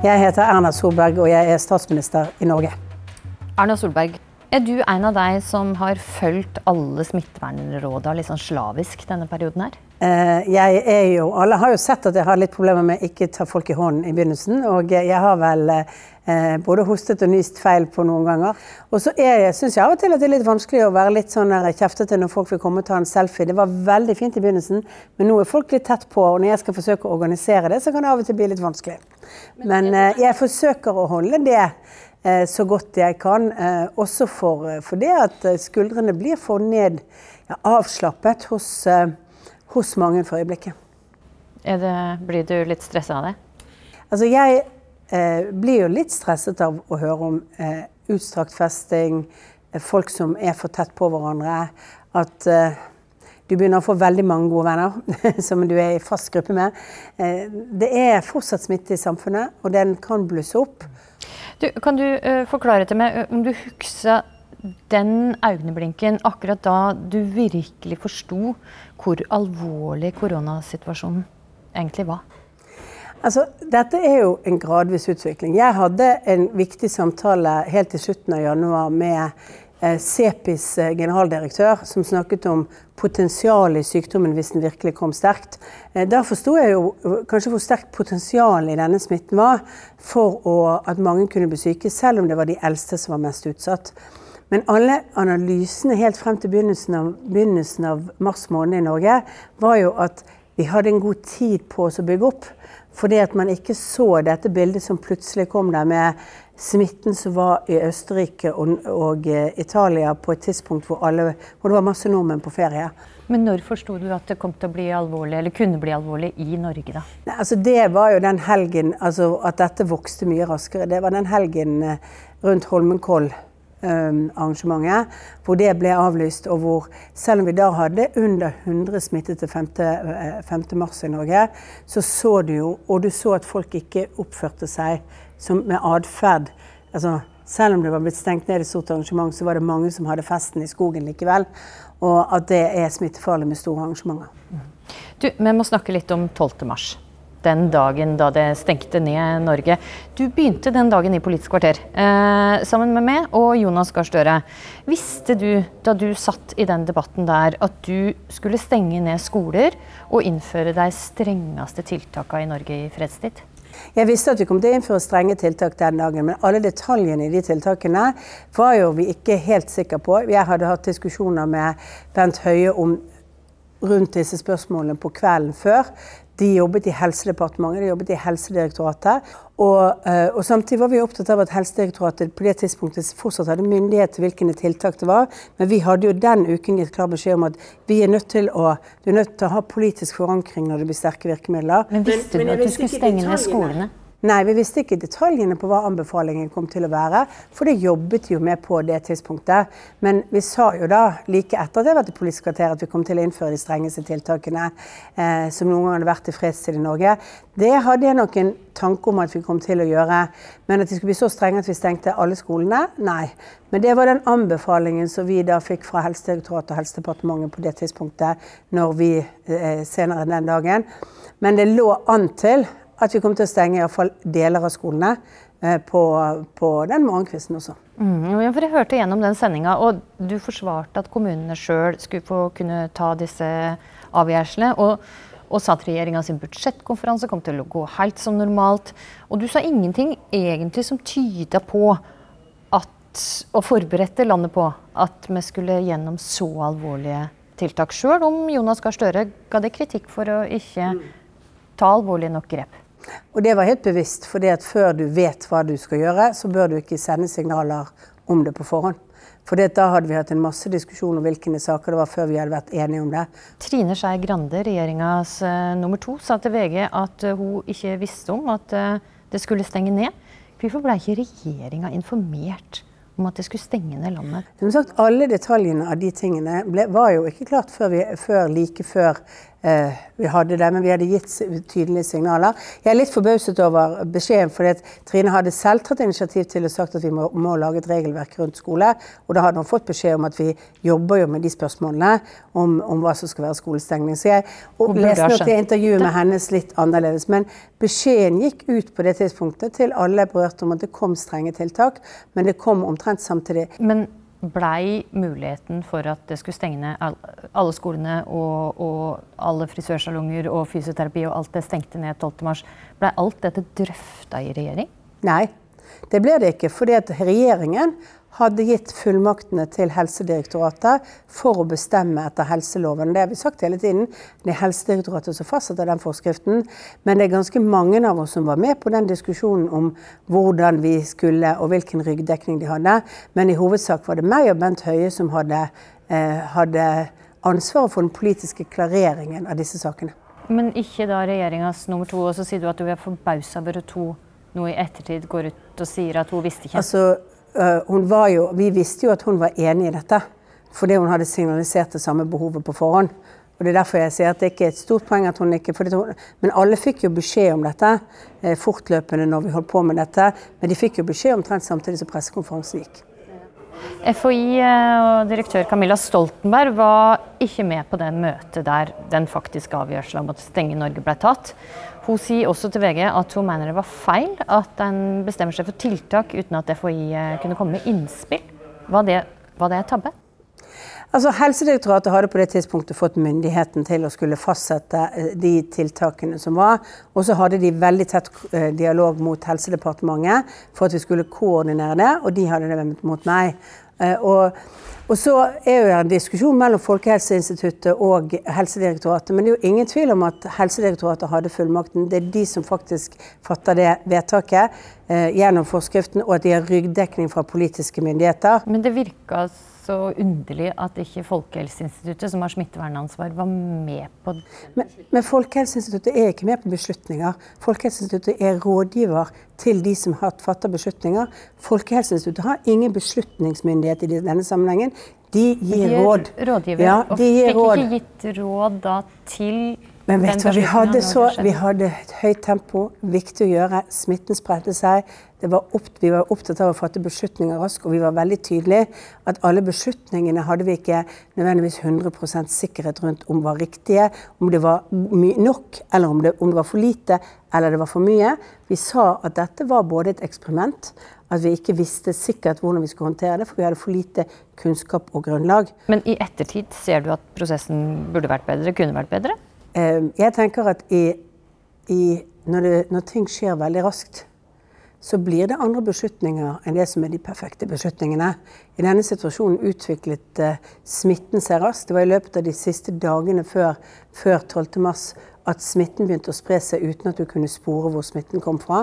Jeg heter Erna Solberg, og jeg er statsminister i Norge. Erna Solberg, er du en av deg som har fulgt alle smittevernrådene litt sånn slavisk denne perioden her? Eh, jeg er jo, Alle har jo sett at jeg har litt problemer med ikke ta folk i hånden i begynnelsen. Og jeg har vel eh, både hostet og nyst feil på noen ganger. Og så syns jeg av og til at det er litt vanskelig å være litt sånn kjeftete når folk vil komme og ta en selfie. Det var veldig fint i begynnelsen, men nå er folk litt tett på. Og når jeg skal forsøke å organisere det, så kan det av og til bli litt vanskelig. Men eh, jeg forsøker å holde det eh, så godt jeg kan. Eh, også for, for, det at skuldrene blir for ned, ja, avslappet hos hos mange for øyeblikket. Det, blir du litt stressa av det? Altså jeg eh, blir jo litt stresset av å høre om eh, utstrakt festing, eh, folk som er for tett på hverandre. At eh, du begynner å få veldig mange gode venner som du er i fast gruppe med. Eh, det er fortsatt smitte i samfunnet, og den kan blusse opp. Du, kan du uh, forklare til meg om du husker den øyeblinken akkurat da du virkelig forsto hvor alvorlig koronasituasjonen egentlig var? Altså, dette er jo en gradvis utvikling. Jeg hadde en viktig samtale helt til slutten av januar med eh, CEPIs eh, generaldirektør, som snakket om potensialet i sykdommen hvis den virkelig kom sterkt. Eh, da forsto jeg jo kanskje hvor sterkt potensialet i denne smitten var for å, at mange kunne bli syke, selv om det var de eldste som var mest utsatt. Men alle analysene helt frem til begynnelsen av, begynnelsen av mars måned i Norge var jo at vi hadde en god tid på oss å bygge opp. Fordi at man ikke så dette bildet som plutselig kom der med smitten som var i Østerrike og, og eh, Italia på et tidspunkt hvor, alle, hvor, det var masse nordmenn på ferie. Men når forsto du at det kom til å bli alvorlig, eller kunne bli alvorlig i Norge, da? Nei, altså det var jo den helgen altså At dette vokste mye raskere. Det var den helgen eh, rundt Holmenkoll Um, arrangementet, hvor det ble avlyst, og hvor selv om vi da hadde under 100 smittede 5. 5. Eh, mars i Norge, så så du jo, og du så at folk ikke oppførte seg som, med atferd. Altså, selv om det var blitt stengt ned et stort arrangement, så var det mange som hadde festen i skogen likevel. Og at det er smittefarlig med store arrangementer. Du, vi må snakke litt om 12. mars den dagen da det stengte ned Norge. Du begynte den dagen i Politisk kvarter eh, sammen med meg og Jonas Gahr Støre. Visste du da du satt i den debatten der at du skulle stenge ned skoler og innføre de strengeste tiltakene i Norge i fredstid? Jeg visste at vi kom til å innføre strenge tiltak den dagen, men alle detaljene i de tiltakene var jo vi ikke helt sikre på. Jeg hadde hatt diskusjoner med Bent Høie om rundt disse spørsmålene på kvelden før. De jobbet i Helsedepartementet, de jobbet i Helsedirektoratet. Og, eh, og, samtidig var vi opptatt av at Helsedirektoratet på det tidspunktet fortsatt hadde myndighet til hvilke tiltak det var. Men vi hadde jo den uken gitt klar beskjed om at vi er nødt til å, du er nødt til å ha politisk forankring når det blir sterke virkemidler. Men visste du at du skulle stenge ned skolene? Nei, vi visste ikke detaljene på hva anbefalingen kom til å være. For det jobbet jo med på det tidspunktet. Men vi sa jo da, like etter at det var i Politisk kvarter, at vi kom til å innføre de strengeste tiltakene eh, som noen gang hadde vært i fredstid i Norge. Det hadde jeg nok en tanke om at vi kom til å gjøre. Men at de skulle bli så strenge at vi stengte alle skolene, nei. Men det var den anbefalingen som vi da fikk fra Helsedirektoratet og Helsedepartementet på det tidspunktet, når vi eh, senere den dagen. Men det lå an til at vi kommer til å stenge iallfall deler av skolene eh, på, på, den morgenkvisten også. Mm, for Jeg hørte gjennom den sendinga, og du forsvarte at kommunene sjøl skulle få kunne ta disse avgjørelsene. Og, og sa at regjeringa sin budsjettkonferanse kom til å gå helt som normalt. Og du sa ingenting egentlig som tyda på at, og forberedte landet på at vi skulle gjennom så alvorlige tiltak. Sjøl om Jonas Gahr Støre ga det kritikk for å ikke ta alvorlige nok grep. Og det var helt bevisst, for før du vet hva du skal gjøre, så bør du ikke sende signaler om det på forhånd. For da hadde vi hatt en masse diskusjon om hvilke saker det var før vi hadde vært enige om det. Trine Skei Grande, regjeringas uh, nummer to, sa til VG at uh, hun ikke visste om at uh, det skulle stenge ned. Hvorfor ble ikke regjeringa informert om at det skulle stenge ned landet? Som sagt, Alle detaljene av de tingene ble, var jo ikke klart før, vi, før like før vi hadde det, men vi hadde gitt tydelige signaler. Jeg er litt forbauset over beskjeden, fordi Trine hadde selv tatt initiativ til og sagt at vi må, må, lage et regelverk rundt skole. Og da hadde hun fått beskjed om at vi jobber jo med de spørsmålene om, om hva som skal være skolestengning. Så jeg leste nok det intervjuet med hennes litt annerledes. Men beskjeden gikk ut på det tidspunktet til alle berørte om at det kom strenge tiltak, men det kom omtrent samtidig. Men blei muligheten for at det skulle stenge ned alle skolene og, og alle frisørsalonger og fysioterapi og alt det stengte ned 12.3. Blei alt dette drøfta i regjering? Nei, det ble det ikke. fordi at regjeringen hadde gitt fullmaktene til Helsedirektoratet for å bestemme etter helseloven. Det har vi sagt hele tiden. Det er Helsedirektoratet som fastsetter den forskriften. Men det er ganske mange av oss som var med på den diskusjonen om hvordan vi skulle, og hvilken ryggdekning de hadde. Men i hovedsak var det meg og Bent Høie som hadde, eh, hadde ansvaret for den politiske klareringen av disse sakene. Men ikke da regjeringas nummer to, og så sier du at du er forbausa over at to nå i ettertid går ut og sier at hun visste ikke? Altså, Uh, jo, vi visste jo at hun var enig i dette, fordi hun hadde signalisert det samme behovet på forhånd. Og Det er derfor jeg sier at det ikke er et stort poeng at hun ikke hun, Men alle fikk jo beskjed om dette eh, fortløpende når vi holdt på med dette. Men de fikk jo beskjed omtrent samtidig som pressekonferansen gikk. FHI eh, og direktør Camilla Stoltenberg var ikke med på det møtet der den faktiske avgjørelsen om å stenge Norge ble tatt. Hun sier også til VG at hun mener det var feil at en bestemmer seg for tiltak uten at FHI eh, kunne komme med innspill. Var det, var det tabbe? Altså, Helsedirektoratet hadde på det tidspunktet fått myndigheten til å skulle fastsette eh, de tiltakene som var. Og så hadde de veldig tett dialog mot Helsedepartementet for at vi skulle koordinere det, og de hadde det mot meg. Og og så er jo en diskusjon mellom Folkehelseinstituttet og Helsedirektoratet. Men det er jo ingen tvil om at Helsedirektoratet hadde fullmakten. Det er de som faktisk fatter det vedtaket eh, gjennom forskriften, og at de har ryggdekning fra politiske myndigheter. Men det virka så underlig at ikke Folkehelseinstituttet, som har smittevernansvar, var med på det. Men, men Folkehelseinstituttet er ikke med på beslutninger. Folkehelseinstituttet er rådgiver til de som har fattet beslutninger. Folkehelseinstituttet har ingen beslutningsmyndighet i denne sammenhengen. De gir de råd. Rådgiver. Ja, de og fikk råd. ikke gitt råd da til men vet du vi hadde, så, vi hadde et høyt tempo, viktig å gjøre. Smitten spredte seg. Var opp, vi var opptatt av å fatte beslutninger raskt, og vi var veldig tydelige at alle beslutningene hadde vi ikke nødvendigvis 100% sikkerhet rundt om var riktige, om det var nok, eller om det, om det var for lite, eller det var for mye. Vi sa at dette var både et eksperiment, at vi ikke visste sikkert hvordan vi skulle håndtere det, for vi hadde for lite kunnskap og grunnlag. Men i ettertid ser du at prosessen burde vært bedre, kunne vært bedre? Ehm, jeg tenker at i, i, når, det, når, ting skjer veldig raskt, så blir det andre beslutninger enn det som er de perfekte beslutningene. I denne situasjonen utviklet uh, smitten seg raskt. Det var i løpet av de siste dagene før, før 12.3 at smitten begynte å spre seg uten at du kunne spore hvor smitten kom fra.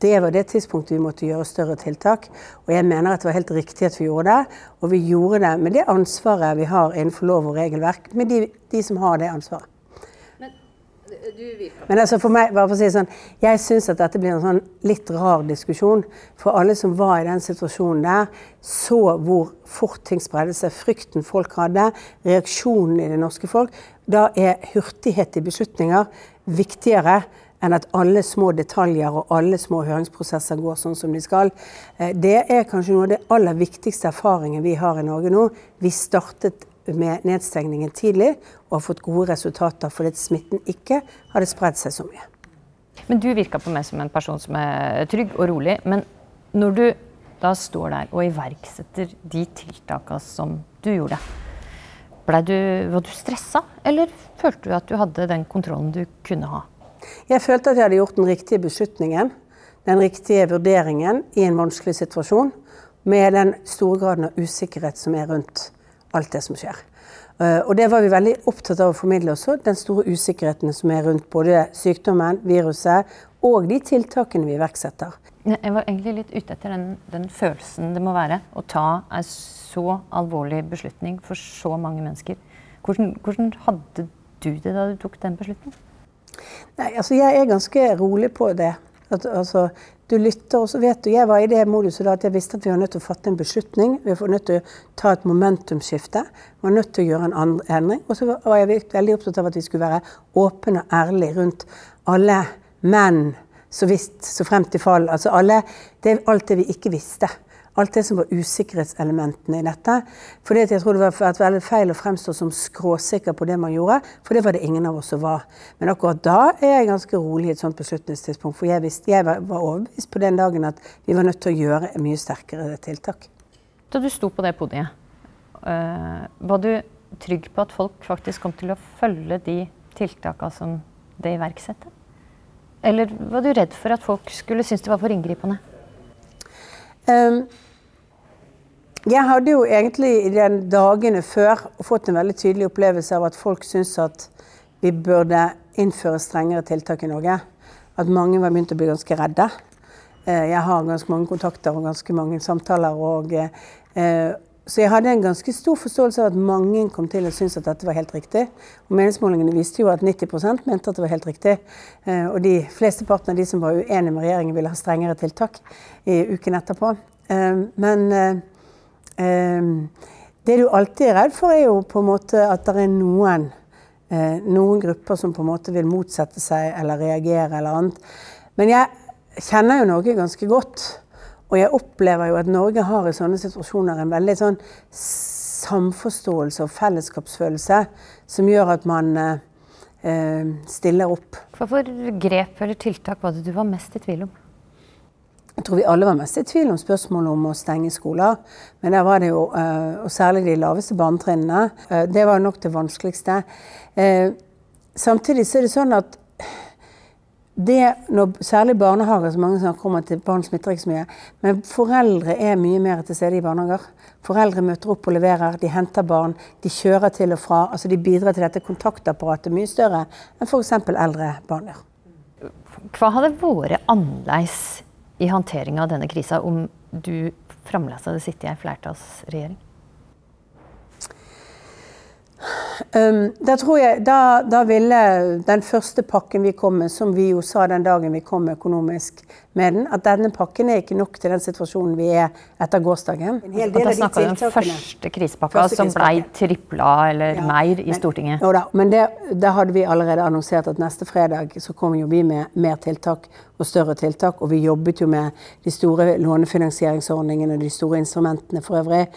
Det var det tidspunktet vi måtte gjøre større tiltak. Og jeg mener at det var helt riktig at vi gjorde det. Og vi gjorde det med det ansvaret vi har innenfor lov og regelverk, med de, de som har det ansvaret. Men altså for meg, bare for å si sånn, jeg syns at dette blir en sånn litt rar diskusjon. For alle som var i den situasjonen der, så hvor fort ting spredde seg. Frykten folk hadde, reaksjonen i det norske folk. Da er hurtighet i beslutninger viktigere enn at alle små detaljer og alle små høringsprosesser går sånn som de skal. Eh, det er kanskje noe av det aller viktigste erfaringen vi har i Norge nå. Vi startet med nedstengningen tidlig og har fått gode resultater fordi smitten ikke hadde spredd seg så mye. Men Du virka på meg som en person som er trygg og rolig. Men når du da står der og iverksetter de tiltakene som du gjorde, du, var du stressa, eller følte du at du hadde den kontrollen du kunne ha? Jeg følte at jeg hadde gjort den riktige beslutningen, den riktige vurderingen i en vanskelig situasjon, med den store graden av usikkerhet som er rundt alt det som skjer. Eh, og det var vi veldig opptatt av å formidle også, den store usikkerheten som er rundt både sykdommen, viruset og de tiltakene vi iverksetter. Jeg var egentlig litt ute etter den, den, følelsen det må være å ta en så alvorlig beslutning for så mange mennesker. Hvordan, hvordan hadde du det da du tok den beslutningen? Nei, altså Jeg er ganske rolig på det. At, altså, Du lytter, og så vet du Jeg var i det moduset da at jeg visste at vi var nødt til å fatte en beslutning. Vi var nødt til å ta et momentumskifte. Vi var nødt til å gjøre en endring. Og så var jeg veldig opptatt av at vi skulle være åpne og ærlige rundt alle menn så visst, så frem til fall. Altså alle, det er alt det vi ikke visste alt det som var usikkerhetselementene i dette. Fordi jeg tror det var veldig feil å fremstå som skråsikker på det man gjorde, for det var det ingen av oss som var. Men akkurat da er jeg ganske rolig i et sånt beslutningstidspunkt, for jeg, visste, jeg var, overbevist på den dagen at vi var nødt til å gjøre mye sterkere tiltak. Da du sto på det podiet, uh, var du trygg på at folk faktisk kom til å følge de tiltakene som det iverksatte? Eller var du redd for at folk skulle synes det var for inngripende? Jeg hadde jo egentlig i de dagene før fått en veldig tydelig opplevelse av at folk syntes at vi burde innføre strengere tiltak i Norge. At mange var begynt å bli ganske redde. Eh, jeg har ganske mange kontakter og ganske mange samtaler. Og, eh, så jeg hadde en ganske stor forståelse av at mange kom til å synes at dette var helt riktig. Og Meningsmålingene viste jo at 90% mente at det var helt riktig. Eh, og de flesteparten av de som var uenige med regjeringen, ville ha strengere tiltak i uken etterpå. Men Ehm, det du alltid er redd for, er jo på en måte at det er noen, eh, noen grupper som på en måte vil motsette seg eller reagere eller annet. Men jeg kjenner jo Norge ganske godt. Og jeg opplever jo at Norge har i sånne situasjoner en veldig sånn samforståelse og fellesskapsfølelse som gjør at man eh, eh stiller opp. Hva for grep eller tiltak var det du var mest i tvil om? Jeg tror vi alle var mest i tvil om spørsmålet om å stenge skoler. Men der var det jo, eh, og særlig de laveste barnetrinnene, eh, det var nok det vanskeligste. Eh, samtidig så er det sånn at det, når, særlig barnehager, så mange snakker om at barn smitter ikke så mye. Men foreldre er mye mer til stede i barnehager. Foreldre møter opp og leverer, de henter barn, de kjører til og fra. altså De bidrar til dette kontaktapparatet mye større enn f.eks. eldre barn gjør. Hva hadde vært annerledes i håndteringa av denne krisa om du fremdeles hadde sittet i ei flertallsregjering? Da tror jeg, da, da, ville den første pakken vi kom med, som vi jo sa den dagen vi kom økonomisk med den, at denne pakken er ikke nok til den situasjonen vi er etter gårsdagen. En hel del og da snakka vi om den første krisepakka som ble tripla eller ja, mer i men, Stortinget. Jo da, men det, da hadde vi allerede annonsert at neste fredag så kommer jo vi med mer tiltak og større tiltak. Og vi jobbet jo med de store lånefinansieringsordningene og de store instrumentene for øvrig.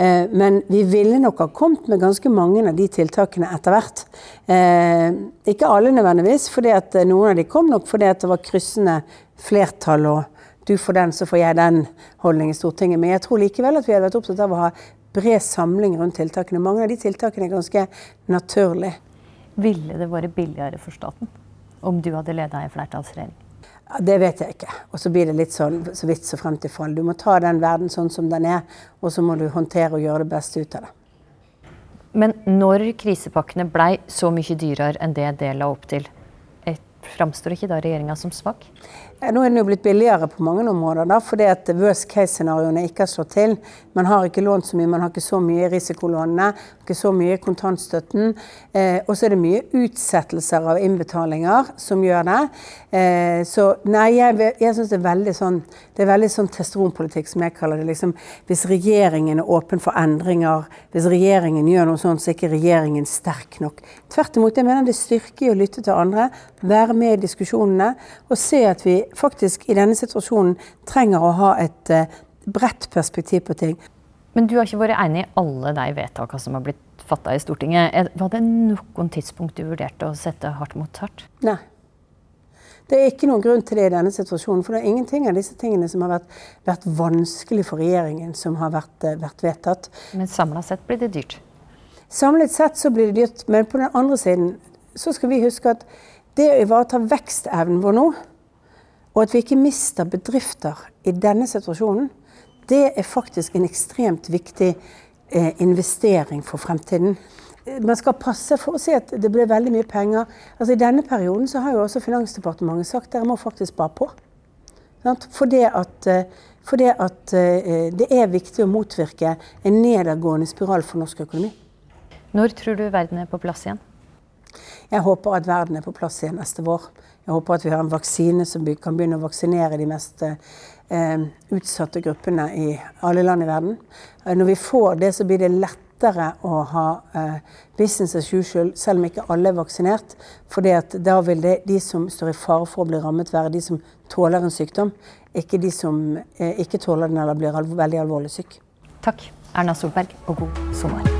Eh, men vi ville nok ha kommet med ganske mange av de tiltakene etter hvert. Eh, ikke alle nødvendigvis, fordi at noen av de kom nok fordi at det var kryssende flertall. og du får den, så får jeg den holdningen i Stortinget. Men jeg tror likevel at vi hadde vært opptatt av å ha bred samling rundt tiltakene. Mange av de tiltakene er ganske naturlige. Ville det vært billigere for staten om du hadde leda en flertallsregjering? Det vet jeg ikke. Og så blir det litt sånn så vidt så frem til fall. Du må ta den verden sånn som den er, og så må du håndtere og gjøre det beste ut av det. Men når krisepakkene blei så mye dyrere enn det det la opp til, framstår ikke da regjeringa som svak? Nå er den jo blitt billigere på mange områder, da, fordi at worst case-scenarioene ikke har slått til. Man har ikke lånt så mye, man har ikke så mye risikolånene, ikke så mye kontantstøtten. Eh, og så er det mye utsettelser av innbetalinger som gjør det. Eh, så nei, jeg, jeg syns det er veldig sånn det er veldig sånn testosteronpolitikk, som jeg kaller det. Liksom, hvis regjeringen er åpen for endringer, hvis regjeringen gjør noe sånt, så er ikke regjeringen sterk nok. Tvert imot, jeg mener det styrker i å lytte til andre, være med i diskusjonene og se at vi faktisk i denne situasjonen trenger å ha et uh, bredt perspektiv på ting. Men du har ikke vært enig i alle de vedtakene som har blitt fatta i Stortinget. Var det noen tidspunkt du vurderte å sette hardt mot hardt? Nei. Det er ikke noen grunn til det i denne situasjonen. For det er ingenting av disse tingene som har vært, vært vanskelig for regjeringen, som har vært, uh, vært vedtatt. Men samla sett blir det dyrt? Samlet sett så blir det dyrt. Men på den andre siden så skal vi huske at det å ivareta vekstevnen vår nå, og at vi ikke mister bedrifter i denne situasjonen, det er faktisk en ekstremt viktig eh, investering for fremtiden. Man skal passe for å si at det ble veldig mye penger. Altså I denne perioden så har jo også Finansdepartementet sagt at dere må faktisk spare på. For det at, eh, for det, at eh, det er viktig å motvirke en nedadgående spiral for norsk økonomi. Når tror du verden er på plass igjen? Jeg håper at verden er på plass igjen neste vår. Jeg håper at vi har en vaksine som kan begynne å vaksinere de mest eh, utsatte gruppene i alle land i verden. Eh, når vi får det, så blir det lettere å ha eh, business as usual, selv om ikke alle er vaksinert. For da vil det, de som står i fare for å bli rammet, være de som tåler en sykdom. Ikke de som eh, ikke tåler den eller blir alv veldig alvorlig syk. Takk, Erna Solberg, og god sommer.